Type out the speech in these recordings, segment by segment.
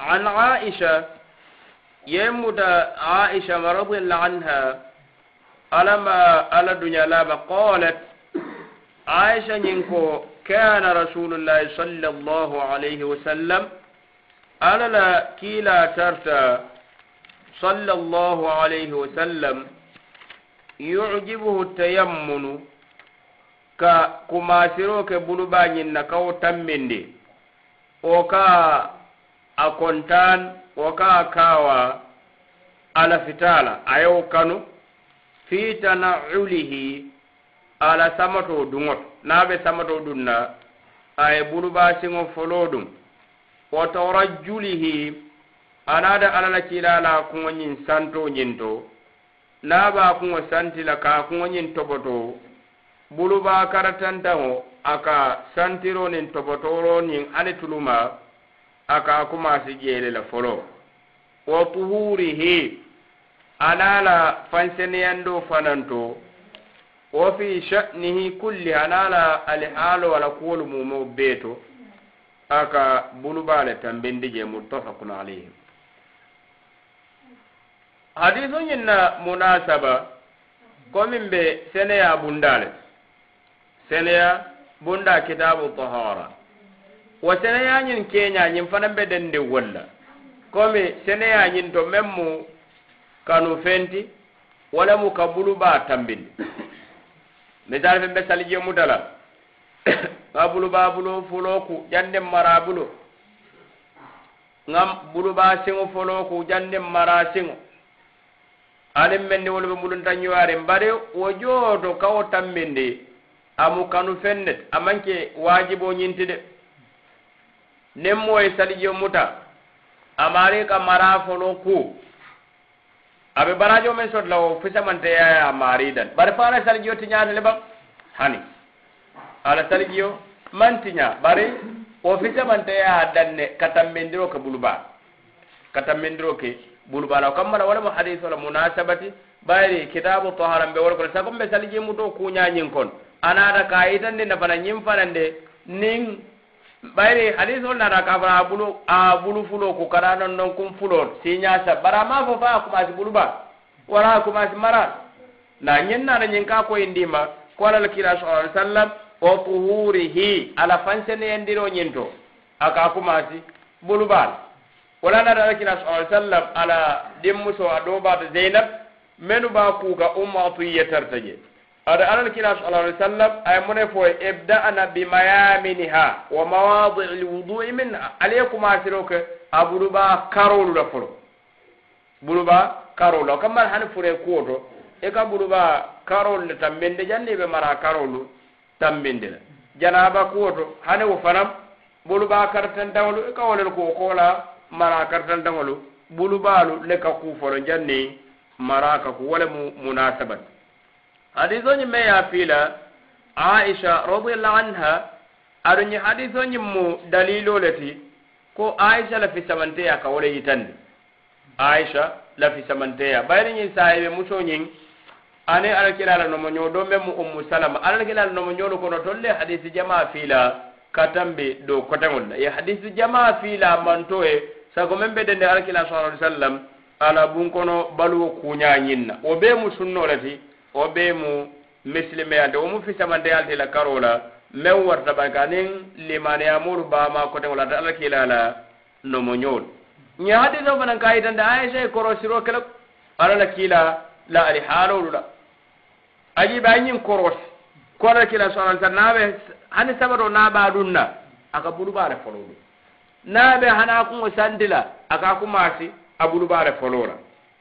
عن عائشة يمد عائشة رضي الله عنها ألما ألا الدنيا لابا قالت عائشة ينكو كان رسول الله صلى الله عليه وسلم ألا لا كيلا ترتا صلى الله عليه وسلم يعجبه التيمن ka kumasiro ke bulubañin na kawo tammindi o a kontan wo ka a kaawa ala fitaala a ye kanu fi tanaulihi ala samato duŋoto. Niŋ a be samatoo na aye bulubasiŋo folo ɗum wo wa anada alala kilala la kiilaa la a kuŋo ñiŋ santoo ñiŋ to. Niŋ kuŋo santi ka a kuŋo ñiŋ tobotoo bulubaa karatantaŋo aka santiro nin niŋ nin ani tuluma aka kumasi jeele la folo wo tuhurihi ana la fanseneyando fananto wo fi sha'nihi kulli ana la alihaalo wala kuwolu mumo beeto aka bulubale tambindi je muttafaqun alayhim hadiso na munasaba komin be seneya bundale seneya bunda kitabu tahara wo seneyañin keñañin fanan be dende wolla. Komi seneyañin to men mu kanu fenti wala mu ka buluba tambindi misal fen be salije mutala nga buluba bulo fuloku janden mara bulo. Nga buluba siŋo folo ku janden mara siŋo alin menni wolu be mulunta ñuwaarin bari wo jooto kawo tambindi amu kanu fennet amanke wajibo ñinti de. nin moye salijo muta amari ka mara folo ku. Aɓe barajo men sotla o fisamanteyaya mari dan. Bare fa ala salijo tiñaata le ɓan hani. Ala salijo man tiña bare o fisamanteyaya danne katammendiro ke buluba katammendiro ke bulubala o kammala walamo hadis ola munasabati bayri kitabu taharan ɓe wala kono sago mbe salijo muto kuñañin kon. Anaata ka yitandi nafana ñin fanande nin bayri hadisol nata bulu a bulu fulo ko kana non non kum fulo si ñasa bara ma fo fa ko mas buluba wala ko mas mara. Na nyen na nyen ka ko koyindima ko ala kila sallallahu sallam o tuhurihi ala fanse fansene yendiro ñinto aka ko mas buluba wala na ala kila sallallahu sallam ala dimmuso so adoba bato zeynab menu ba kuuka umma tiyetartaje ada alal kila sallallahu alaihi wasallam ay mune fo ibda'na bi mayaminiha wa mawadi' alwudu'i min alaykum asiruka abuluba karolu la folo. Buluba karolu. Kamal han fure kuoto e ka buluba karolu tambende janni be mara karolu tambende la. Janaba kuoto hane wo fanam buluba kartan dawlu e ka wolel ko kola mara kartan dawlu bulubalu le ka ku folo janni maraka ku wala hadise o ñiŋ meŋ ye a aisha radiallahu anha aɗoñi hadise o ñiŋ mu dalilo le ti ko aisha lafi samanteya ka wole yitandi. Aisha lafi samanteya ɓayriñin ñiŋ sahibe musoo ñiŋ ane nomo ñoo do meŋ mu ummu salama. Alakilala nomo ñoɗo kono tolu le hadisi jama fiila katambe ka tambi do koteŋol la ye hadisi jama fiila manto e sago men ɓe dende alakila sa alaihi wasallam ala bun kono baluwo kuñañinna ñiŋ na wo bee mu sunnole ti wo be mu misilimeyante wo mu fisamanteyalite la karo la meŋ warata barika aniŋ limaniyamuru baama koteŋo la ata alla kila la nomoñoolu ñe hadiso fanaŋ ka yitande aisha ye korosiro kele alla la kila la ali haalolu la ajibe a ñiŋ korosi ko alla kila sa alai sallam naabe hani sabato naa baa duŋ na a ka bulubaa le foloo lu naabe hana kuŋo sandi la a ka kumaasi a bulubaa le foloo la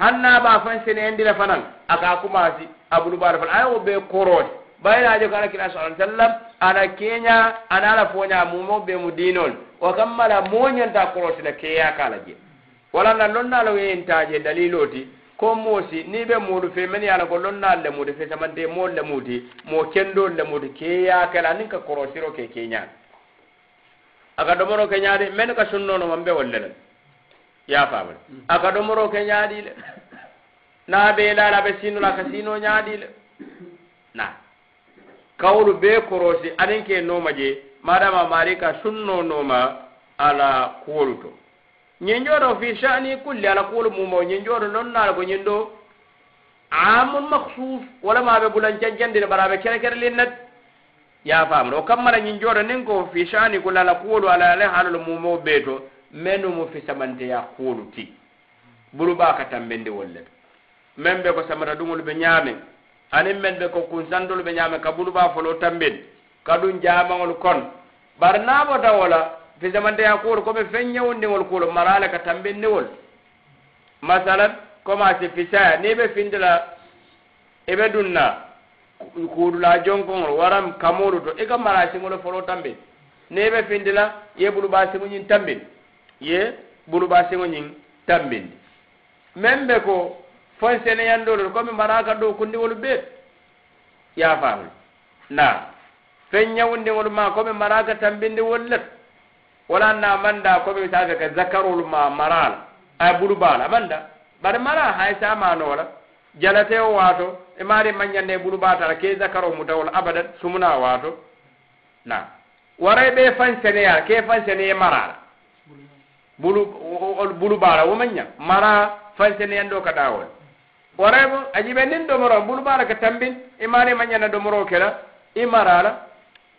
haŋ naa baa faŋ seneyandi le fanaŋ a ka kumaasi abulu bar fal ayo be korode bayna jo kana kira sallallahu alaihi wasallam ana kenya ana la fonya mumo be mu dinol. O kammala monyanta korode la keya kala je. Wala na non na lo yenta je daliloti ko mosi ni ɓe muɗu fe men yaala ko non na lonnal lemude fe tamante mool lemude mo kendo kendol lemude ke yakala nin ka korosiro ke keñaani aka ɗomoro kenya de men ka sunno sunnonoma mbe wolle le. Yafamale mm. aka ɗomoro kenya di le. na be lala be sino la kasino nyaadi le na kawlu be korosi anin ke noma je madama marika sunno noma ala kuwolu to ñin joto fi shani kulli ala kuwolu mumo ñin joto non naala ko ñin ɗo amun maksus wala maɓe bulancancandine bara ɓe kere kere lin nat ya famata o kammara ñin joto nin ko fi shani kulli ala kuwolu ala ala haalol mumo ɓee to menumu fisamanteya kuwolu ti buluɓa ka tambende wolle to men be ko samara dungol be ñaamen anin men be ko kunsantol be ñaame kabulu ba folo tambin kadun jamangol kon. Bari naabota wola fisamanteya samanteya kuwol komi fen ñewundiŋol kuwol marale ka tambindiwol masalan commence fisaya ni be findila ibe dunna kuudula jonkoŋol waram kamolu to i ka mara siŋolo e folo tambin ni be findila ye buluba siŋo ñiŋ tambin ye buluba siŋo ñiŋ tambindi meŋ be ko fon seneyandolo komi maraka ɗo kundiwol ɓeet yafamle na fen ñawundiŋol ma komi maraka tambindiwol let wala na manda komi safe ka zakarol ma marala ay bulubala amanda bare mara hay samanola jalate o wato e mari mañande bulubatala ke zakaro mutawol abadan sumuna wato na waray ɓe fan seneya ke fan seneye marala. Bulu bulubala womaña mara fan seneyanɗo ka ɗawol waraybo a jiɓe nin ɗomoro bulubala ka tambin i mari mañana ɗomoro kela i marala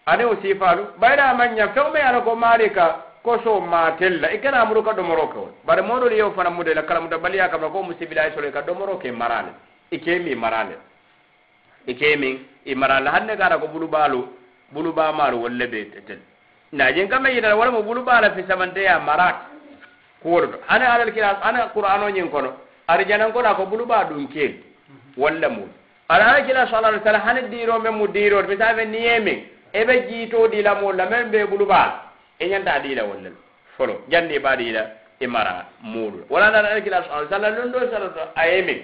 ani o sifalu ɓayɗa maña fewme ala ko mari ka koso matella i kana muru ka ɗomoro kewol bare moɗol yew fana mudela kala muda baliya kamna ko mu civilisation ka ɗomoro ke marale i kemi marale i kemi i marale hanne gara ko bulubalu buluba malu wolle ɓe tel najin kamɓe yitata walamo bulubala fi samanteya marat kuwoɗo hane alal kila ana qur'an o ñin kono arjanan kona ko buluba dun ke walla mu ala kila sallallahu alaihi wasallam hanen diro men mu diro be tabe niyeme ebe jito dila mo la men be buluba e nyanda dila walla folo jande ba dila e mara mulu wala na ala kila sallallahu alaihi wasallam do sallallahu ayeme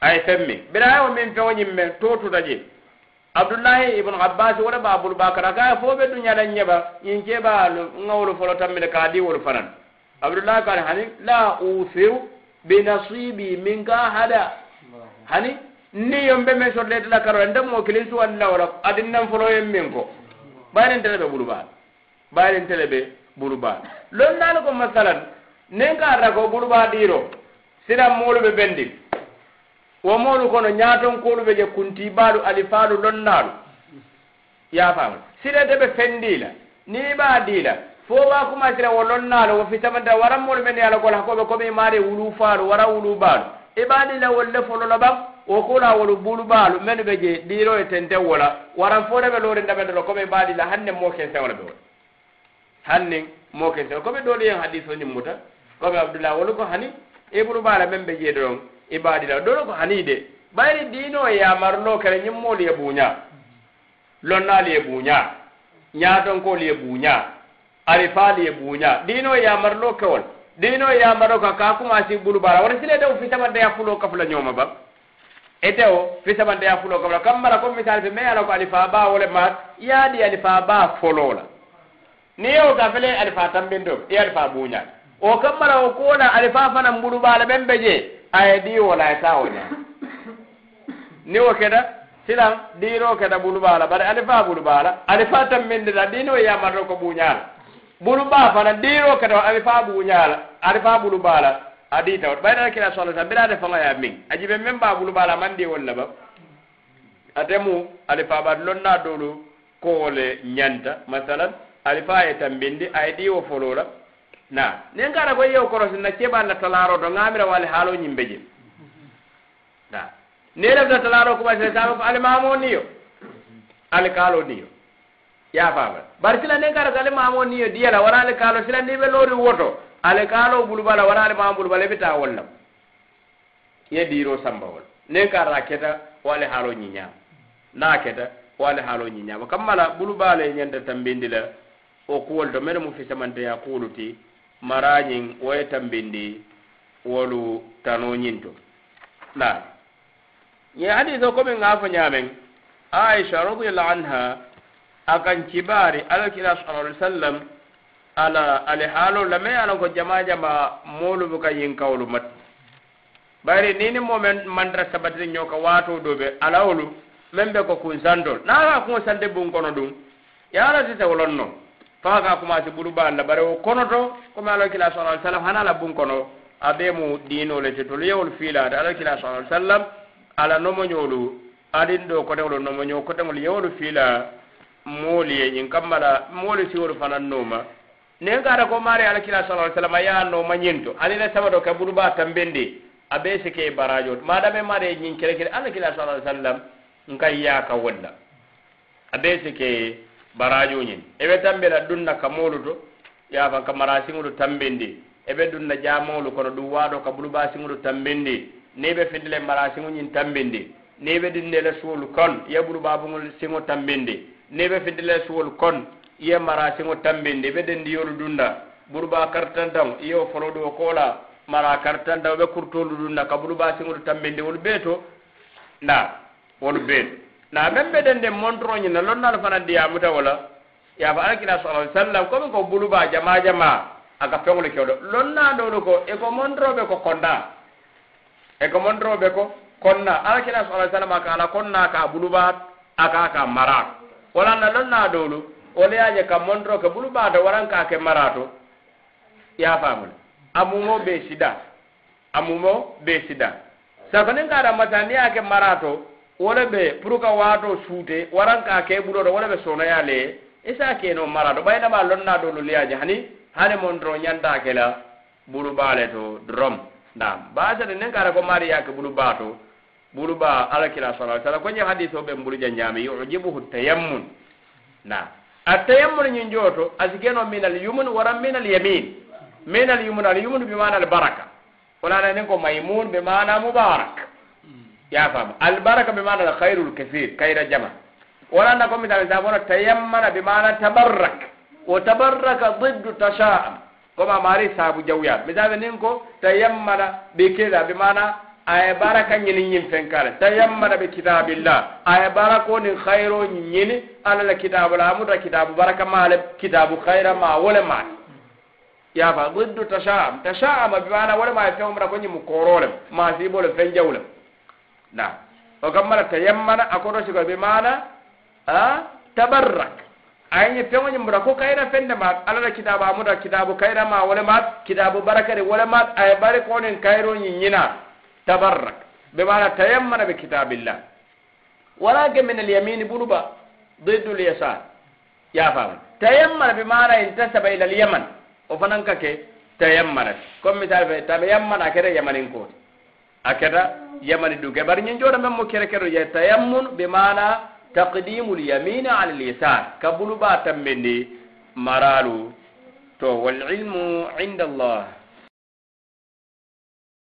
ay femme bira o men fe wonyim men totu daje abdullahi ibn abbas wala ba buluba kara ka fo be dunya dan nyeba in ke ba ngawlu folo tammi ka di wol fanan abdullahi kan hanin la usiru binasibi minka hada. Hani ni yombe men sorletela karo anda mo kilin suwanna wala adin nan foloyen min ko bayanin tele ɓe ɓuru ɓuruɓal bayanin tele ɓe ɓuru lon nani ko masalan nin ka arra ko ɓuru ɓuruɓa ɗiro siran moolu ɓe ɓendi wo moolu kono ñaaton koolu ɓe je kunti baalu alifaalu lonnaalu yaafamu sirete ɓe fendiila. Ni ɓa diila. foba kuma sira wolon nalo wo fitamanta wara mol men yala ko la ko be ko be mare wulu faru wara wulu balu. Ibadi la wolle folo la bam wo kula wolu bulu balu men be je diro e tente wala wara fore be lore ndabe do ko be badi la hanne mo ken se wala be wala hanne mo ken se ko be dole en hadithu ni muta. Ko be wolu ko hani e bulu men be je don ibadi la. Dole ko hani de. Bayri dino e ya marno kare nyim ye bunya. Lonnali ye bunya. Nyaton ko le bunya. Ari faali e buuña e yamarlo kewol ɗino e yamarlo ka ka commencé ɓulu bara wona sile dew fisamandeya fulo kafula ñooma ba e tewo fisamandeya fulo kafula kam mara comme misal fe mais ala ko alifa ba wole ma yaaɗi alifa ba folola ni yewo ka fele alifa tambinto ɗi alifa buuña o kam mara o kuwona alifa fana ɓulu bala ɓen ɓe je aye ɗi wola e ta woña ni wo keɗa silan ɗiro keɗa ɓulu bala bare alifa ɓulu bala alifa tambindita e yamarlo ko buuñala bulu ba fana diro kata abe fa bu nyala ari fa bulu bala adi taw bayda kila sallallahu alaihi wasallam bila fanga ya min ajibe men ba bulu bala mandi wonna ba. Atemu ari fa ba lonna dolu kole nyanta masalan ari fa e tambindi aidi wo folola na nen kara ko yew koros na keba la talaro do ngamira wal halo nyimbeje na ne lafta talaro ko ba sai sa ko alimamo niyo? Alkalo niyo? yafama. Bari silanden kara sale mamo niyo diyala wara ale kaalo silandi ɓe loori woto ale kaalo bulubala wara ale mamo bulubala ɓe ta wollam ye diiro sambawol nen karra keta o ale haalo ñiñama na keta o ale haalo ñiñama kammala bulubala e ñande tambindi la o kuwol to mene mu fisamanteya kuuluti marañin woye tambindi wolu tanoñinto na. Ye hadis o komin ŋaafo ñamen aicha radiallahu anha akan kibari alakira sallallahu alaihi wasallam ala ali haalo lame ala ko jama jama molu moolu buka yin kawlu mat. Bayri nini momen mandara sabatiri ñoka waato do ɓe alawolu men ɓe ko kun sandol na naaka kuŋo sande bun kono ɗum yaala tite wolon no. Faa ka commencé ɓuru baal la o kono to comme ala kila sa alai sallam hana la bun kono a ɓe mu diinole te tolu yewol fiilaade ala kila sa alai sallam ala nomoñolu adin ɗo koteŋolu nomoño koteŋol yewolu fiila moolu ye ñiŋ kamma moolu siwolu fanaŋ nooma. Niŋ ka ko maari alakila sala sallam a ye a nooma ñinto anine sabato ka burubaa tambendi a bee sike barajo to. Maadame maari ye ñiŋ kele kele alakila sala sallam nka yaa ka wolla a bee sike barajo ñin eɓe be tambe ka moolu to yaafan ka marasiŋolu tambendi eɓe be duŋ kono ɗum waado ka burubaa siŋolu tambendi niŋ i be marasiŋo ñin tambindi ni ɓe be dinne kon ye burubaa buŋolu siŋo tambindi ne ɓe fidila suwol kon iye marasiŋo tambindi ɓe dendiyolu dunda. Buruba kartantaŋ iye wo foloɗo kola mara kartantaŋ ɓe kurtolu dunda. Ka burubasiŋolu tambindi wolu ɓee to? Nda wolu bee na men ɓe dende montroñina lonnal fana diyamuta wala yafa alakila sala sallam comme ko buluba jama jama aka feŋolu kewɗo. Lonna ɗoɗo ko eko montroɓe ko konna. Eko montroɓe ko konna. Alakila sala sallam aka ala konna ka buluba aka ka marat walanda lon na dolu. Wala ya je kam mondro ke bulu bata waran ka ke marato. Ya famul amumo be sida. Amumo be sida. Sakonin ka da matani ya ke marato wala be puruka wato sute waran ka ke bulu do wala be sona ya le isa ke no marato. Bayda ba lon na dolu ya je. Hani hani mondro nyanda ke la bulu bale to drum nam ba sa ne ka da ko mari ya ke bulu bato buluba alakira sala sala kwenye hadisi obe mbuluja nyame yujibuhu tayammun na atayammun nyinjoto azigeno min al-yumun wara min al-yamin min al-yumun al-yumun bi maana al-baraka wala na ninko maimun bi maana mubarak ya fam al-baraka bi maana al-khairu al-kathir kaira jama wala na kwa mithali sabona tayammana bi maana tabarrak wa tabarraka dhiddu tashaa'am kama mari sabu jawya mithali ninko tayammana bi kila bi maana aye bara ka ñini ñin fen kala tayammana bi kitabillah aye bara ko nin ñini ala la kitabu la amuta kitabu baraka male kitabu khayra ma wala ma ya ba guddu tashaam tashaam bi mana wala ma fe umra ko ñi mu korole ma si bolo fen jawle na o kamala tayammana akoto sigo bi mana ha tabarrak ayi feŋo ñiŋ muta ko kayira feŋ ne maat alla la kitaabu amuta kitaabu kayira ma wole maat kitaabu barakari wole maat a ye bari koniŋ ñina تبرك. بمعنى تيمن بكتاب الله. ولكن من اليمين بربا ضد اليسار. يا فاهم تيمن بمعنى انتسب إلى اليمن. وفننكك تيمن. كم مثال تيمن. أكده يمن إنكوت. أكده يمن دوك برنين جورا من مكير كرو تيمن بمعنى تقديم اليمين على اليسار. كبلبا تمني مرالو. تو والعلم عند الله.